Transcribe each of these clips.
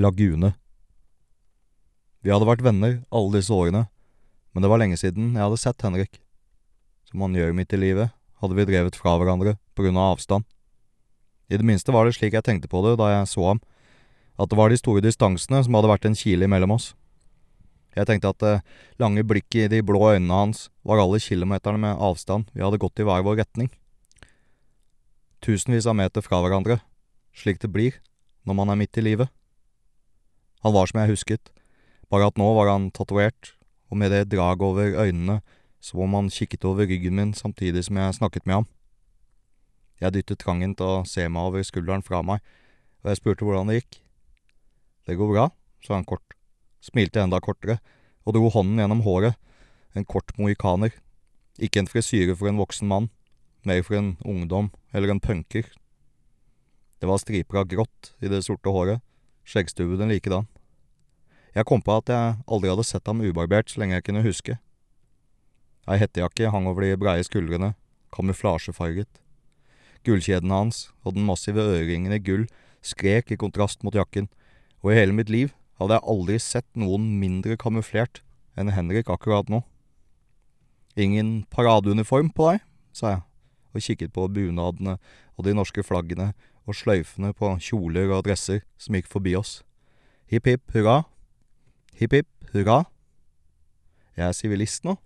Lagune. Vi hadde vært venner alle disse årene, men det var lenge siden jeg hadde sett Henrik. Som man gjør midt i livet, hadde vi drevet fra hverandre på grunn av avstand. I det minste var det slik jeg tenkte på det da jeg så ham, at det var de store distansene som hadde vært en kile imellom oss. Jeg tenkte at det lange blikket i de blå øynene hans var alle kilometerne med avstand vi hadde gått i hver vår retning. Tusenvis av meter fra hverandre, slik det blir når man er midt i livet. Han var som jeg husket, bare at nå var han tatovert, og med det draget over øynene som om han kikket over ryggen min samtidig som jeg snakket med ham. Jeg dyttet trangen til å se meg over skulderen fra meg, og jeg spurte hvordan det gikk. Det går bra, sa han kort, smilte enda kortere og dro hånden gjennom håret, en kort mohikaner, ikke en frisyre for en voksen mann, mer for en ungdom eller en punker. Det var striper av grått i det sorte håret, skjeggstubben likedan. Jeg kom på at jeg aldri hadde sett ham ubarbert så lenge jeg kunne huske. Ei hettejakke hang over de breie skuldrene, kamuflasjefarget. Gullkjedene hans og den massive øreringen i gull skrek i kontrast mot jakken, og i hele mitt liv hadde jeg aldri sett noen mindre kamuflert enn Henrik akkurat nå. Ingen paradeuniform på deg, sa jeg, og kikket på bunadene og de norske flaggene og sløyfene på kjoler og dresser som gikk forbi oss. Hipp hipp hurra. Hipp hipp hurra. Jeg er sivilist nå,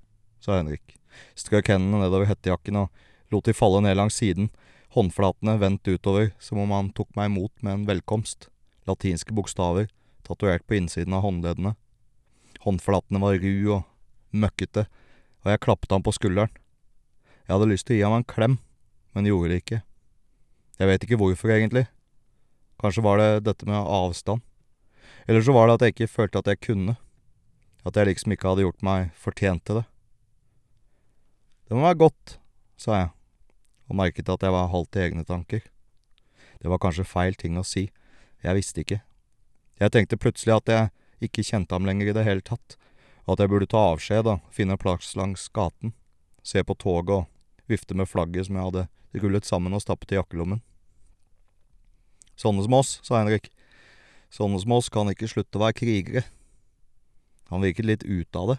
sa Henrik, strøk hendene nedover hettejakken og lot de falle ned langs siden, håndflatene vendt utover som om han tok meg imot med en velkomst, latinske bokstaver tatovert på innsiden av håndleddene. Håndflatene var ru og møkkete, og jeg klappet ham på skulderen. Jeg hadde lyst til å gi ham en klem, men gjorde det ikke. Jeg vet ikke hvorfor, egentlig. Kanskje var det dette med avstand. Eller så var det at jeg ikke følte at jeg kunne. At jeg liksom ikke hadde gjort meg fortjent til det. Det må være godt, sa jeg, og merket at jeg var halvt i egne tanker. Det var kanskje feil ting å si, jeg visste ikke. Jeg tenkte plutselig at jeg ikke kjente ham lenger i det hele tatt, og at jeg burde ta avskjed og finne plass langs gaten, se på toget og vifte med flagget som jeg hadde rullet sammen og stappet i jakkelommen. Sånne som oss, sa Henrik, sånne som oss kan ikke slutte å være krigere. Han virket litt ute av det,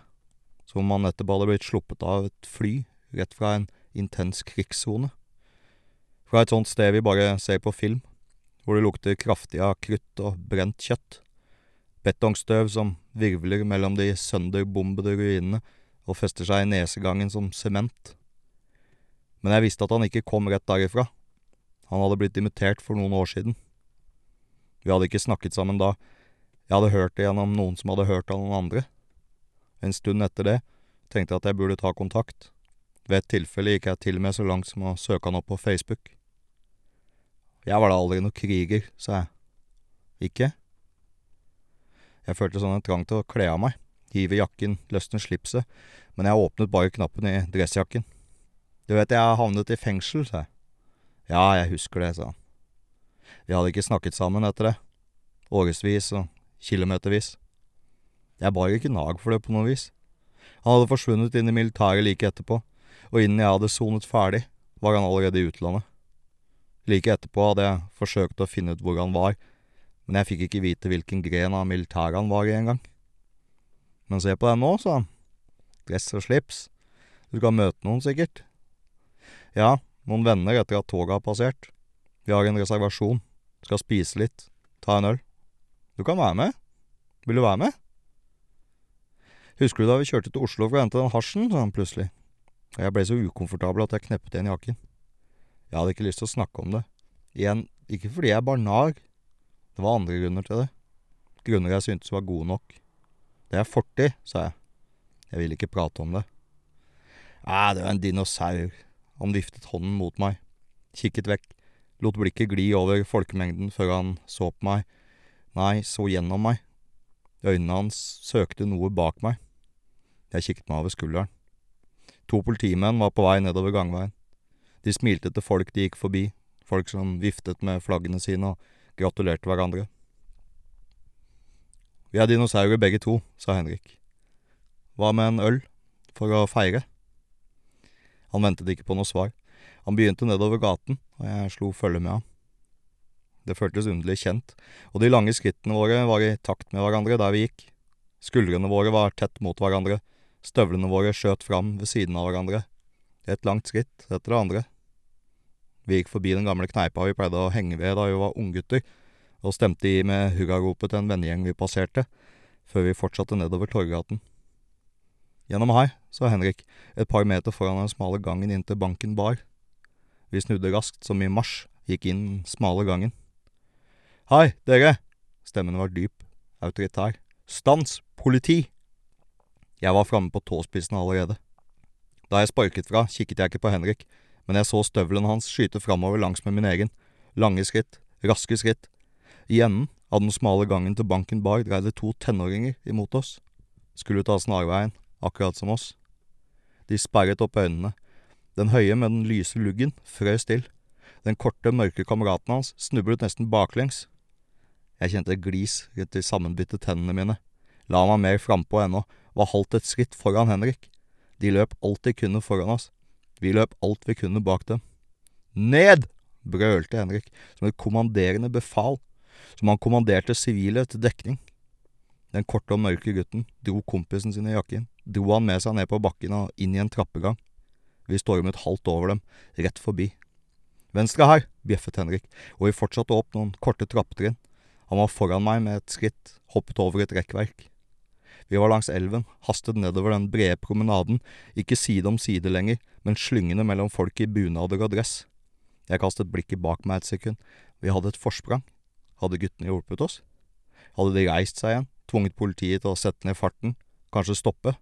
som om han nettopp hadde blitt sluppet av et fly rett fra en intens krigssone. Fra et sånt sted vi bare ser på film, hvor det lukter kraftig av krutt og brent kjøtt. Betongstøv som virvler mellom de sønderbombede ruinene og fester seg i nesegangen som sement. Men jeg visste at han ikke kom rett derifra. Han hadde blitt invitert for noen år siden. Vi hadde ikke snakket sammen da, jeg hadde hørt det gjennom noen som hadde hørt av noen andre. En stund etter det tenkte jeg at jeg burde ta kontakt. Ved et tilfelle gikk jeg til og med så langt som å søke han opp på Facebook. Jeg var da aldri noen kriger, sa jeg. Ikke? Jeg følte sånn en trang til å kle av meg, hive jakken, løsne slipset, men jeg åpnet bare knappen i dressjakken. Du vet jeg har havnet i fengsel, sa jeg. Ja, jeg husker det, sa han. Vi hadde ikke snakket sammen etter det. Årevis og kilometervis. Jeg bar ikke nag for det på noe vis. Han hadde forsvunnet inn i militæret like etterpå, og innen jeg hadde sonet ferdig, var han allerede i utlandet. Like etterpå hadde jeg forsøkt å finne ut hvor han var, men jeg fikk ikke vite hvilken gren av militæret han var i engang. Men se på deg nå, sa han. Dress og slips. Du skal møte noen, sikkert. Ja, noen venner etter at toget har passert. Vi har en reservasjon. Skal spise litt. Ta en øl. Du kan være med. Vil du være med? Husker du da vi kjørte til Oslo for å hente den hasjen, sa han plutselig. Og jeg ble så ukomfortabel at jeg kneppet igjen jakken. Jeg hadde ikke lyst til å snakke om det. Igjen, ikke fordi jeg bar nag. Det var andre grunner til det. Grunner jeg syntes var gode nok. Det er fortid, sa jeg. Jeg ville ikke prate om det. Æ, det var en dinosaur. Han viftet hånden mot meg, kikket vekk, lot blikket gli over folkemengden før han så på meg, nei, så gjennom meg. Øynene hans søkte noe bak meg. Jeg kikket meg over skulderen. To politimenn var på vei nedover gangveien. De smilte til folk de gikk forbi, folk som viftet med flaggene sine og gratulerte hverandre. Vi er dinosaurer begge to, sa Henrik. Hva med en øl, for å feire? Han ventet ikke på noe svar. Han begynte nedover gaten, og jeg slo følge med ham. Det føltes underlig kjent, og de lange skrittene våre var i takt med hverandre der vi gikk. Skuldrene våre var tett mot hverandre, støvlene våre skjøt fram ved siden av hverandre, et langt skritt etter det andre. Vi gikk forbi den gamle kneipa vi pleide å henge ved da vi var unggutter, og stemte i med hurraropet til en vennegjeng vi passerte, før vi fortsatte nedover Torggaten. Gjennom her, sa Henrik, et par meter foran den smale gangen inn til banken bar. Vi snudde raskt, som i marsj, gikk inn den smale gangen. Hei, dere! Stemmen var dyp, autoritær. Stans! Politi! Jeg var framme på tåspissene allerede. Da jeg sparket fra, kikket jeg ikke på Henrik, men jeg så støvelen hans skyte framover langsmed min egen. Lange skritt, raske skritt. I enden av den smale gangen til banken bar dreide to tenåringer imot oss. Skulle ta snarveien, akkurat som oss. De sperret opp øynene. Den høye med den lyse luggen frøs til. Den korte, mørke kameraten hans snublet nesten baklengs. Jeg kjente glis rundt de sammenbitte tennene mine. La meg mer frampå ennå, var halvt et skritt foran Henrik. De løp alt de kunne foran oss. Vi løp alt vi kunne bak dem. Ned! brølte Henrik, som et kommanderende befal, som han kommanderte sivile til dekning. Den korte og mørke gutten dro kompisen sin i jakken, dro han med seg ned på bakken og inn i en trappegang. Vi stormet halvt over dem, rett forbi. Venstre her, bjeffet Henrik, og vi fortsatte opp noen korte trappetrinn. Han var foran meg med et skritt, hoppet over et rekkverk. Vi var langs elven, hastet nedover den brede promenaden, ikke side om side lenger, men slyngende mellom folk i bunader og dress. Jeg kastet blikket bak meg et sekund. Vi hadde et forsprang. Hadde guttene hjulpet oss? Hadde de reist seg igjen, tvunget politiet til å sette ned farten, kanskje stoppe?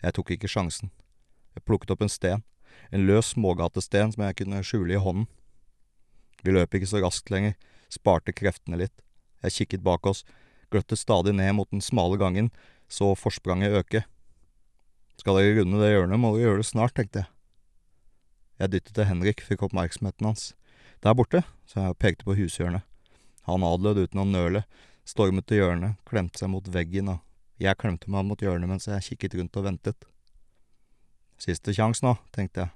Jeg tok ikke sjansen. Jeg plukket opp en sten, en løs smågatesten som jeg kunne skjule i hånden. Vi løp ikke så raskt lenger, sparte kreftene litt. Jeg kikket bak oss, gløttet stadig ned mot den smale gangen, så forspranget øke. Skal dere runde det hjørnet, må dere gjøre det snart, tenkte jeg. Jeg dyttet til Henrik, fikk oppmerksomheten hans. Der borte, sa jeg og pekte på hushjørnet. Han adlød uten å nøle, stormet til hjørnet, klemte seg mot veggen, og jeg klemte meg mot hjørnet mens jeg kikket rundt og ventet. Siste sjanse nå, tenkte jeg,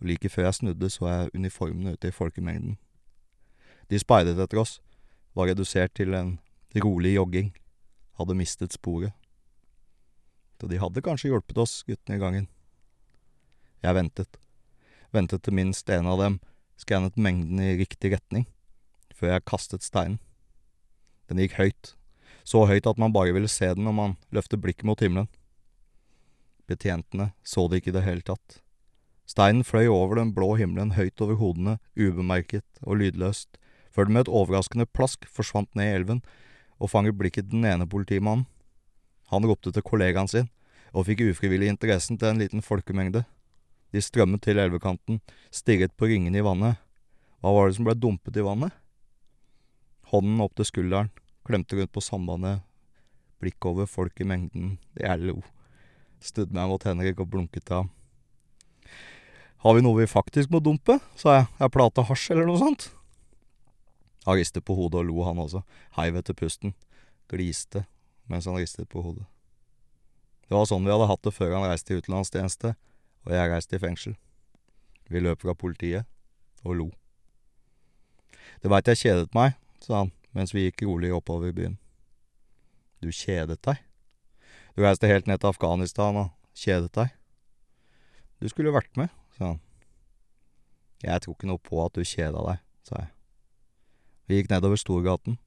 og like før jeg snudde så jeg uniformene ute i folkemengden. De speidet etter oss, var redusert til en rolig jogging, hadde mistet sporet. Så de hadde kanskje hjulpet oss, guttene i gangen. Jeg ventet, ventet til minst en av dem skannet mengden i riktig retning, før jeg kastet steinen. Den gikk høyt, så høyt at man bare ville se den når man løftet blikket mot himmelen. Betjentene så det ikke i det hele tatt. Steinen fløy over den blå himmelen høyt over hodene, ubemerket og lydløst, før den med et overraskende plask forsvant ned i elven og fanget blikket den ene politimannen. Han ropte til kollegaen sin, og fikk ufrivillig interessen til en liten folkemengde. De strømmet til elvekanten, stirret på ringene i vannet. Hva var det som ble dumpet i vannet? Hånden opp til skulderen, klemte rundt på sambandet, blikk over folk i mengden, jeg lo. Studde meg mot Henrik og blunket til ham. Har vi noe vi faktisk må dumpe, sa jeg, er plata hasj eller noe sånt? Han ristet på hodet og lo, han også, heiv etter pusten, gliste mens han ristet på hodet. Det var sånn vi hadde hatt det før han reiste i utenlandstjeneste, og jeg reiste i fengsel. Vi løp fra politiet, og lo. Det veit jeg kjedet meg, sa han mens vi gikk rolig oppover byen. Du kjedet deg? Du reiste helt ned til Afghanistan og kjedet deg? Du skulle vært med, sa han. Jeg tror ikke noe på at du kjeda deg, sa jeg. Vi gikk nedover Storgaten,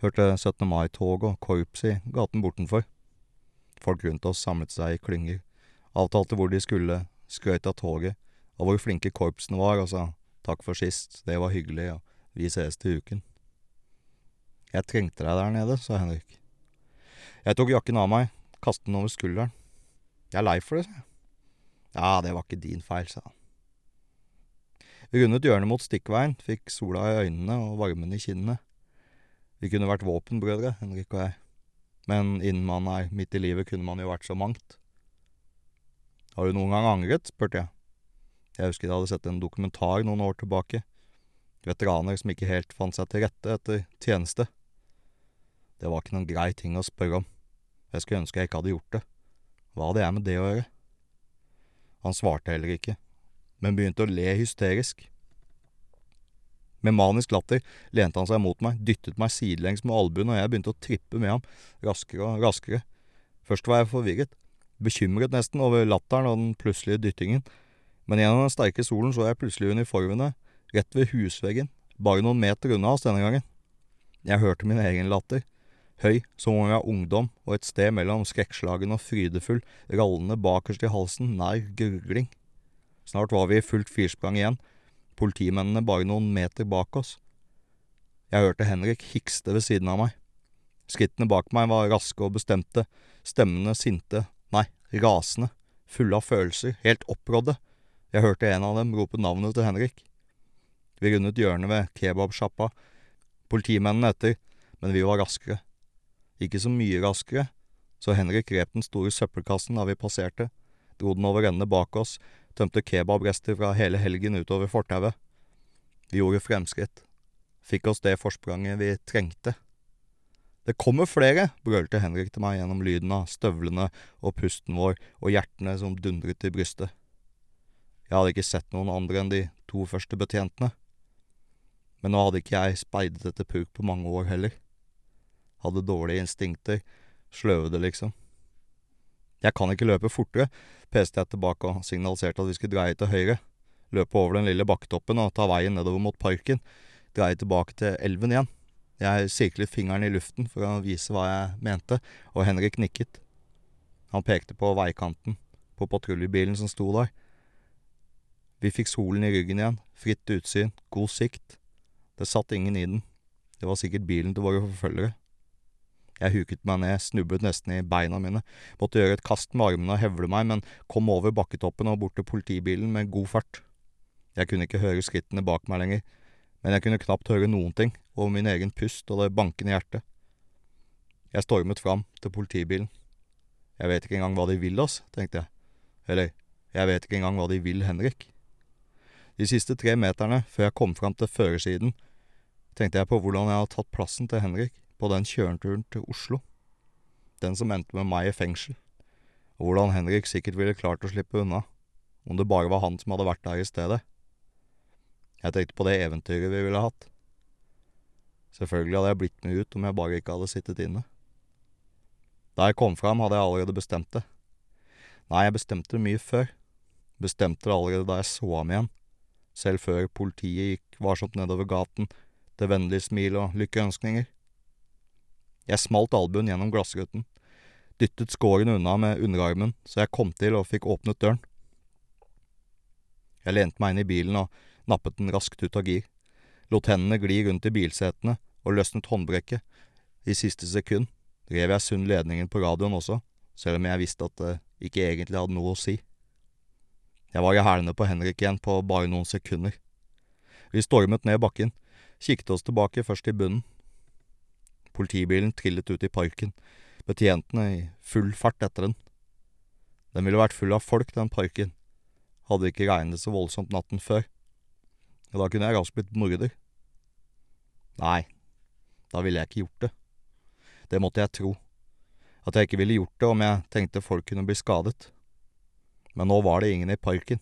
hørte 17. mai-tog og korps i gaten bortenfor. Folk rundt oss samlet seg i klynger, avtalte hvor de skulle, skrøt av toget, og hvor flinke korpsene var, og sa takk for sist, det var hyggelig, og vi ses til uken. Jeg trengte deg der nede, sa Henrik. Jeg tok jakken av meg, kastet den over skulderen. Jeg er lei for det, sa jeg. Ja, det var ikke din feil, sa han. Vi rundet hjørnet mot stikkveien, fikk sola i øynene og varmen i kinnene. Vi kunne vært våpenbrødre, Henrik og jeg, men innen man er midt i livet, kunne man jo vært så mangt. Har du noen gang angret, spurte jeg. Jeg husker jeg hadde sett en dokumentar noen år tilbake. Veteraner som ikke helt fant seg til rette etter tjeneste. Det var ikke noen grei ting å spørre om. Jeg skulle ønske jeg ikke hadde gjort det. Hva hadde jeg med det å gjøre? Han svarte heller ikke men begynte å le hysterisk. Med manisk latter lente han seg mot meg, dyttet meg sidelengs med albuen, og jeg begynte å trippe med ham, raskere og raskere. Først var jeg forvirret, bekymret nesten over latteren og den plutselige dyttingen, men gjennom den sterke solen så jeg plutselig uniformene rett ved husveggen, bare noen meter unna oss denne gangen. Jeg hørte min egen latter, høy som om jeg var ungdom, og et sted mellom skrekkslagen og frydefull, rallende bakerst i halsen, nær gurgling. Snart var vi i fullt firsprang igjen, politimennene bare noen meter bak oss. Jeg hørte Henrik hikste ved siden av meg. Skrittene bak meg var raske og bestemte, stemmene sinte, nei, rasende, fulle av følelser, helt opprådde. Jeg hørte en av dem rope navnet til Henrik. Vi rundet hjørnet ved kebabsjappa, politimennene etter, men vi var raskere. Ikke så mye raskere, så Henrik grep den store søppelkassen da vi passerte, dro den over ende bak oss, tømte kebabrester fra hele helgen utover fortauet. Vi gjorde fremskritt. Fikk oss det forspranget vi trengte. Det kommer flere, brølte Henrik til meg gjennom lyden av støvlene og pusten vår og hjertene som dundret i brystet. Jeg hadde ikke sett noen andre enn de to første betjentene. Men nå hadde ikke jeg speidet etter purk på mange år heller. Hadde dårlige instinkter, sløvede liksom. Jeg kan ikke løpe fortere, peste jeg tilbake og signaliserte at vi skulle dreie til høyre, løpe over den lille bakketoppen og ta veien nedover mot parken, dreie tilbake til elven igjen. Jeg sirklet fingeren i luften for å vise hva jeg mente, og Henrik nikket. Han pekte på veikanten, på patruljebilen som sto der. Vi fikk solen i ryggen igjen, fritt utsyn, god sikt. Det satt ingen i den. Det var sikkert bilen til våre forfølgere. Jeg huket meg ned, snublet nesten i beina mine, måtte gjøre et kast med armene og hevle meg, men kom over bakketoppen og bort til politibilen med god fart. Jeg kunne ikke høre skrittene bak meg lenger, men jeg kunne knapt høre noen ting, over min egen pust og det bankende hjertet. Jeg stormet fram til politibilen. Jeg vet ikke engang hva de vil oss, tenkte jeg. Eller, jeg vet ikke engang hva de vil Henrik. De siste tre meterne før jeg kom fram til førersiden, tenkte jeg på hvordan jeg hadde tatt plassen til Henrik på den kjøreturen til Oslo. Den som endte med meg i fengsel. Og hvordan Henrik sikkert ville klart å slippe unna, om det bare var han som hadde vært der i stedet. Jeg tenkte på det eventyret vi ville hatt. Selvfølgelig hadde jeg blitt med ut om jeg bare ikke hadde sittet inne. Da jeg kom fram, hadde jeg allerede bestemt det. Nei, jeg bestemte det mye før. Bestemte det allerede da jeg så ham igjen, selv før politiet gikk varsomt nedover gaten til vennlige smil og lykkeønskninger. Jeg smalt albuen gjennom glassruten, dyttet skåren unna med underarmen så jeg kom til og fikk åpnet døren. Jeg lente meg inn i bilen og nappet den raskt ut av gir, lot hendene gli rundt i bilsetene og løsnet håndbrekket. I siste sekund rev jeg sund ledningen på radioen også, selv om jeg visste at det ikke egentlig hadde noe å si. Jeg var i hælene på Henrik igjen på bare noen sekunder. Vi stormet ned bakken, kikket oss tilbake først i bunnen, Politibilen trillet ut i parken, betjentene i full fart etter den. Den ville vært full av folk, den parken, hadde det ikke regnet så voldsomt natten før, og da kunne jeg raskt blitt morder. Nei, da ville jeg ikke gjort det. Det måtte jeg tro. At jeg ikke ville gjort det om jeg tenkte folk kunne bli skadet. Men nå var det ingen i parken.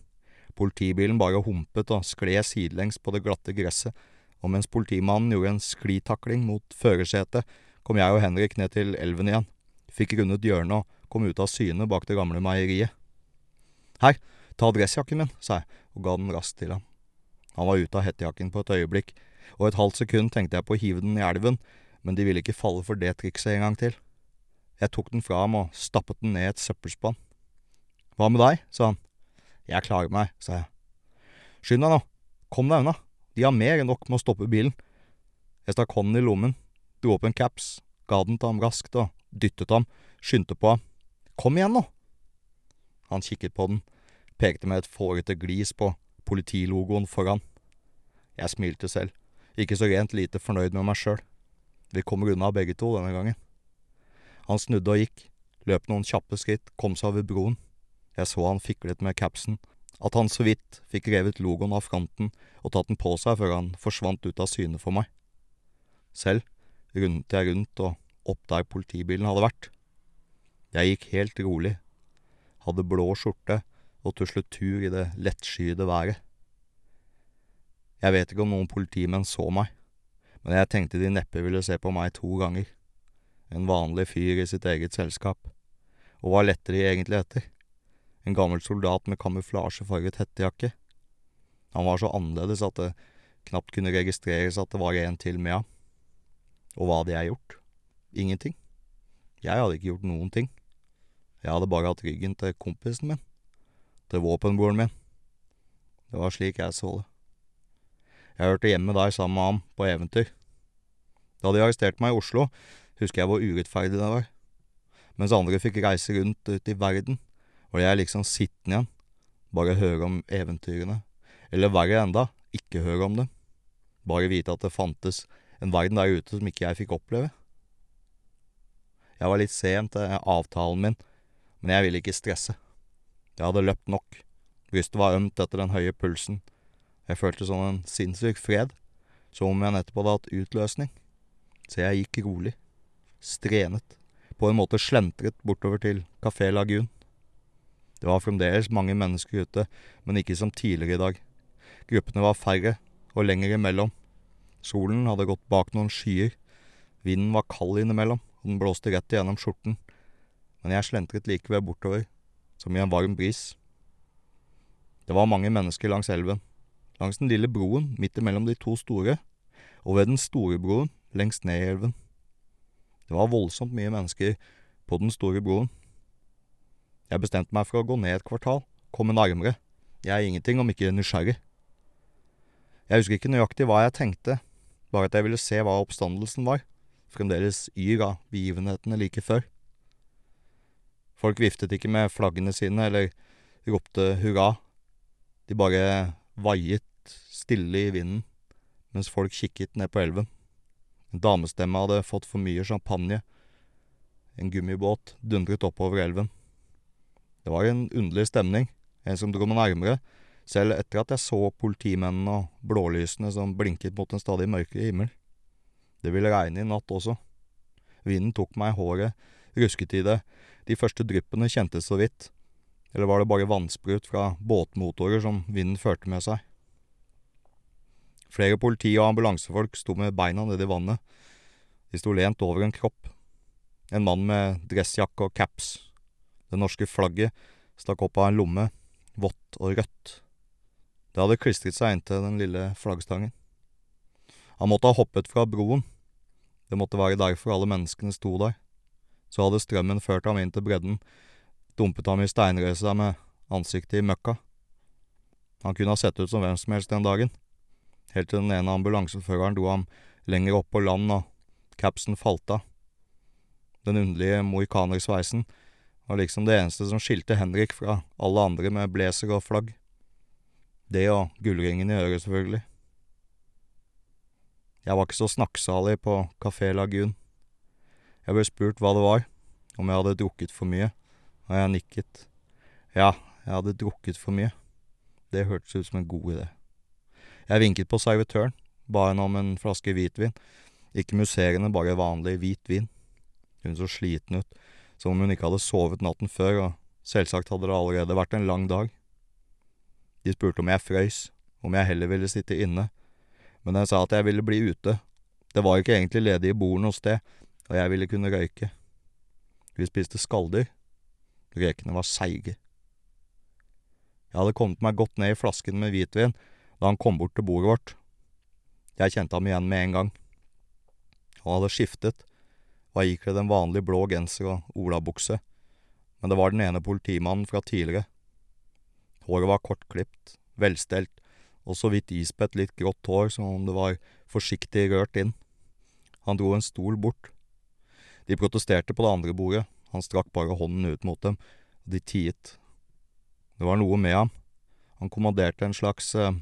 Politibilen bare humpet og skled sidelengs på det glatte gresset og mens politimannen gjorde en sklitakling mot førersetet, kom jeg og Henrik ned til elven igjen, fikk rundet hjørnet og kom ut av syne bak det gamle meieriet. Her, ta dressjakken min, sa jeg og ga den raskt til ham. Han var ute av hettejakken på et øyeblikk, og et halvt sekund tenkte jeg på å hive den i elven, men de ville ikke falle for det trikset en gang til. Jeg tok den fra ham og stappet den ned i et søppelspann. Hva med deg? sa han. Jeg klarer meg, sa jeg. Skynd deg nå, kom deg unna. De har mer enn nok med å stoppe bilen. Jeg stakk hånden i lommen, dro opp en caps, ga den til ham raskt og dyttet ham, skyndte på ham. Kom igjen, nå! Han kikket på den, pekte med et fårete glis på politilogoen foran. Jeg smilte selv, ikke så rent lite fornøyd med meg sjøl. Vi kommer unna begge to denne gangen. Han snudde og gikk, løp noen kjappe skritt, kom seg over broen. Jeg så han fiklet med capsen, at han så vidt fikk revet logoen av fronten og tatt den på seg før han forsvant ut av syne for meg. Selv rundet jeg rundt og opp der politibilen hadde vært. Jeg gikk helt rolig, hadde blå skjorte og tuslet tur i det lettskyede været. Jeg vet ikke om noen politimenn så meg, men jeg tenkte de neppe ville se på meg to ganger. En vanlig fyr i sitt eget selskap. Og hva lette de egentlig etter? En gammel soldat med kamuflasjefarget hettejakke? Han var så annerledes at det knapt kunne registreres at det var en til med ham. Og hva hadde jeg gjort? Ingenting. Jeg hadde ikke gjort noen ting. Jeg hadde bare hatt ryggen til kompisen min. Til våpenbroren min. Det var slik jeg så det. Jeg hørte hjemme der sammen med ham, på eventyr. Da de arresterte meg i Oslo, husker jeg hvor urettferdig det var. Mens andre fikk reise rundt ut i verden, var jeg liksom sittende igjen, bare høre om eventyrene. Eller verre enda, ikke høre om dem. Bare vite at det fantes en verden der ute som ikke jeg fikk oppleve. Jeg var litt sen til avtalen min, men jeg ville ikke stresse. Jeg hadde løpt nok. Brystet var ømt etter den høye pulsen. Jeg følte sånn en sinnssyk fred, som om jeg nettopp hadde hatt utløsning. Så jeg gikk rolig, strenet, på en måte slentret bortover til Kafé Lagun. Det var fremdeles mange mennesker ute, men ikke som tidligere i dag. Gruppene var færre og lenger imellom. Solen hadde gått bak noen skyer. Vinden var kald innimellom, og den blåste rett igjennom skjorten. Men jeg slentret likevel bortover, som i en varm bris. Det var mange mennesker langs elven. Langs den lille broen midt imellom de to store, og ved den store broen lengst ned i elven. Det var voldsomt mye mennesker på den store broen. Jeg bestemte meg for å gå ned et kvartal, komme nærmere. Jeg er ingenting om ikke nysgjerrig. Jeg husker ikke nøyaktig hva jeg tenkte, bare at jeg ville se hva oppstandelsen var, fremdeles yr av begivenhetene like før. Folk viftet ikke med flaggene sine eller ropte hurra, de bare vaiet stille i vinden mens folk kikket ned på elven. En damestemme hadde fått for mye champagne. En gummibåt dundret oppover elven. Det var en underlig stemning, en som dro meg nærmere, selv etter at jeg så politimennene og blålysene som blinket mot en stadig mørkere himmel. Det ville regne i natt også. Vinden tok meg i håret, rusket i det, de første dryppene kjentes så vidt, eller var det bare vannsprut fra båtmotorer som vinden førte med seg? Flere politi- og ambulansefolk sto med beina nedi vannet. De sto lent over en kropp. En mann med dressjakke og caps. Det norske flagget stakk opp av en lomme, vått og rødt. Det hadde klistret seg inntil den lille flaggstangen. Han måtte ha hoppet fra broen. Det måtte være derfor alle menneskene sto der. Så hadde strømmen ført ham inn til bredden, dumpet ham i steinrøysa med ansiktet i møkka. Han kunne ha sett ut som hvem som helst den dagen helt til den ene ambulanseføreren dro ham lenger opp på land og capsen falt av. Den underlige mohikanersveisen var liksom det eneste som skilte Henrik fra alle andre med blazer og flagg. Det og gullringen i øret, selvfølgelig. Jeg var ikke så snakksalig på Kafé Lagun. Jeg ble spurt hva det var, om jeg hadde drukket for mye, og jeg nikket. Ja, jeg hadde drukket for mye. Det hørtes ut som en god idé. Jeg vinket på servitøren, ba henne om en flaske hvitvin, ikke musserende, bare vanlig hvit vin. Hun så sliten ut, som om hun ikke hadde sovet natten før, og selvsagt hadde det allerede vært en lang dag. De spurte om jeg frøys, om jeg heller ville sitte inne, men jeg sa at jeg ville bli ute, det var ikke egentlig ledige bord noe sted, og jeg ville kunne røyke. Vi spiste skalldyr, rekene var seige. Jeg hadde kommet meg godt ned i flasken med hvitvin, da han kom bort til bordet vårt. Jeg kjente ham igjen med en gang. Han hadde skiftet, var ikledd en vanlig blå genser og olabukse, men det var den ene politimannen fra tidligere. Håret var kortklipt, velstelt, og så vidt ispett litt grått hår som om det var forsiktig rørt inn. Han dro en stol bort. De protesterte på det andre bordet, han strakk bare hånden ut mot dem, og de tiet. Det var noe med ham. Han kommanderte en slags eh,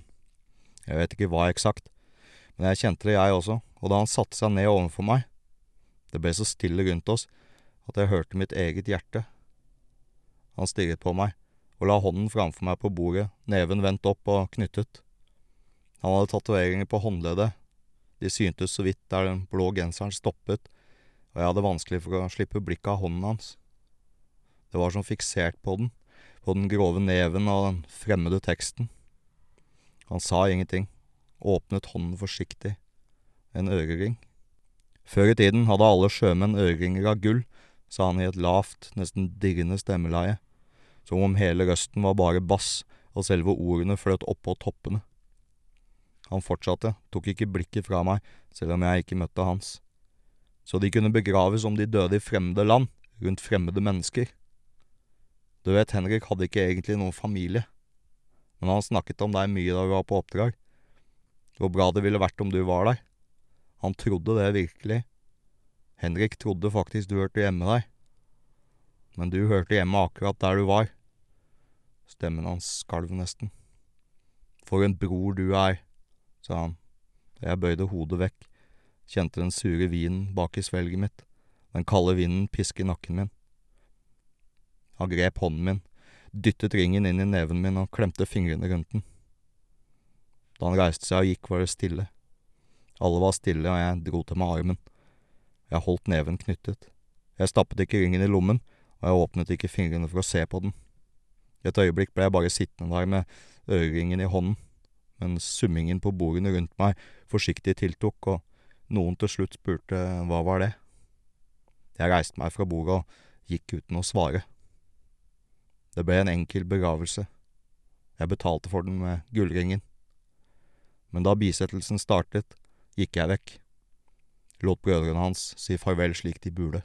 jeg vet ikke hva eksakt, men jeg kjente det jeg også, og da han satte seg ned overfor meg, det ble så stille rundt oss at jeg hørte mitt eget hjerte. Han stirret på meg og la hånden framfor meg på bordet, neven vendt opp og knyttet. Han hadde tatoveringer på håndleddet, de syntes så vidt der den blå genseren stoppet, og jeg hadde vanskelig for å slippe blikket av hånden hans. Det var som fiksert på den, på den grove neven og den fremmede teksten. Han sa ingenting, åpnet hånden forsiktig, en ørering. Før i tiden hadde alle sjømenn øreringer av gull, sa han i et lavt, nesten dirrende stemmeleie, som om hele røsten var bare bass og selve ordene fløt oppå toppene. Han fortsatte, tok ikke blikket fra meg, selv om jeg ikke møtte hans. Så de kunne begraves om de døde i fremmede land, rundt fremmede mennesker. Du vet, Henrik hadde ikke egentlig noen familie, men han snakket om deg mye da vi var på oppdrag, hvor bra det ville vært om du var der. Han trodde det virkelig. Henrik trodde faktisk du hørte hjemme der. Men du hørte hjemme akkurat der du var. Stemmen hans skalv nesten. For en bror du er, sa han, jeg bøyde hodet vekk, kjente den sure vinen bak i svelget mitt, den kalde vinden piske nakken min. Han grep hånden min, dyttet ringen inn i neven min og klemte fingrene rundt den. Da han reiste seg og gikk, var det stille. Alle var stille, og jeg dro til med armen. Jeg holdt neven knyttet. Jeg stappet ikke ringen i lommen, og jeg åpnet ikke fingrene for å se på den. I et øyeblikk ble jeg bare sittende der med øreringen i hånden, mens summingen på bordene rundt meg forsiktig tiltok, og noen til slutt spurte hva var det. Jeg reiste meg fra bordet og gikk uten å svare. Det ble en enkel begravelse. Jeg betalte for den med gullringen. Men da bisettelsen startet, gikk jeg vekk, lot brødrene hans si farvel slik de burde.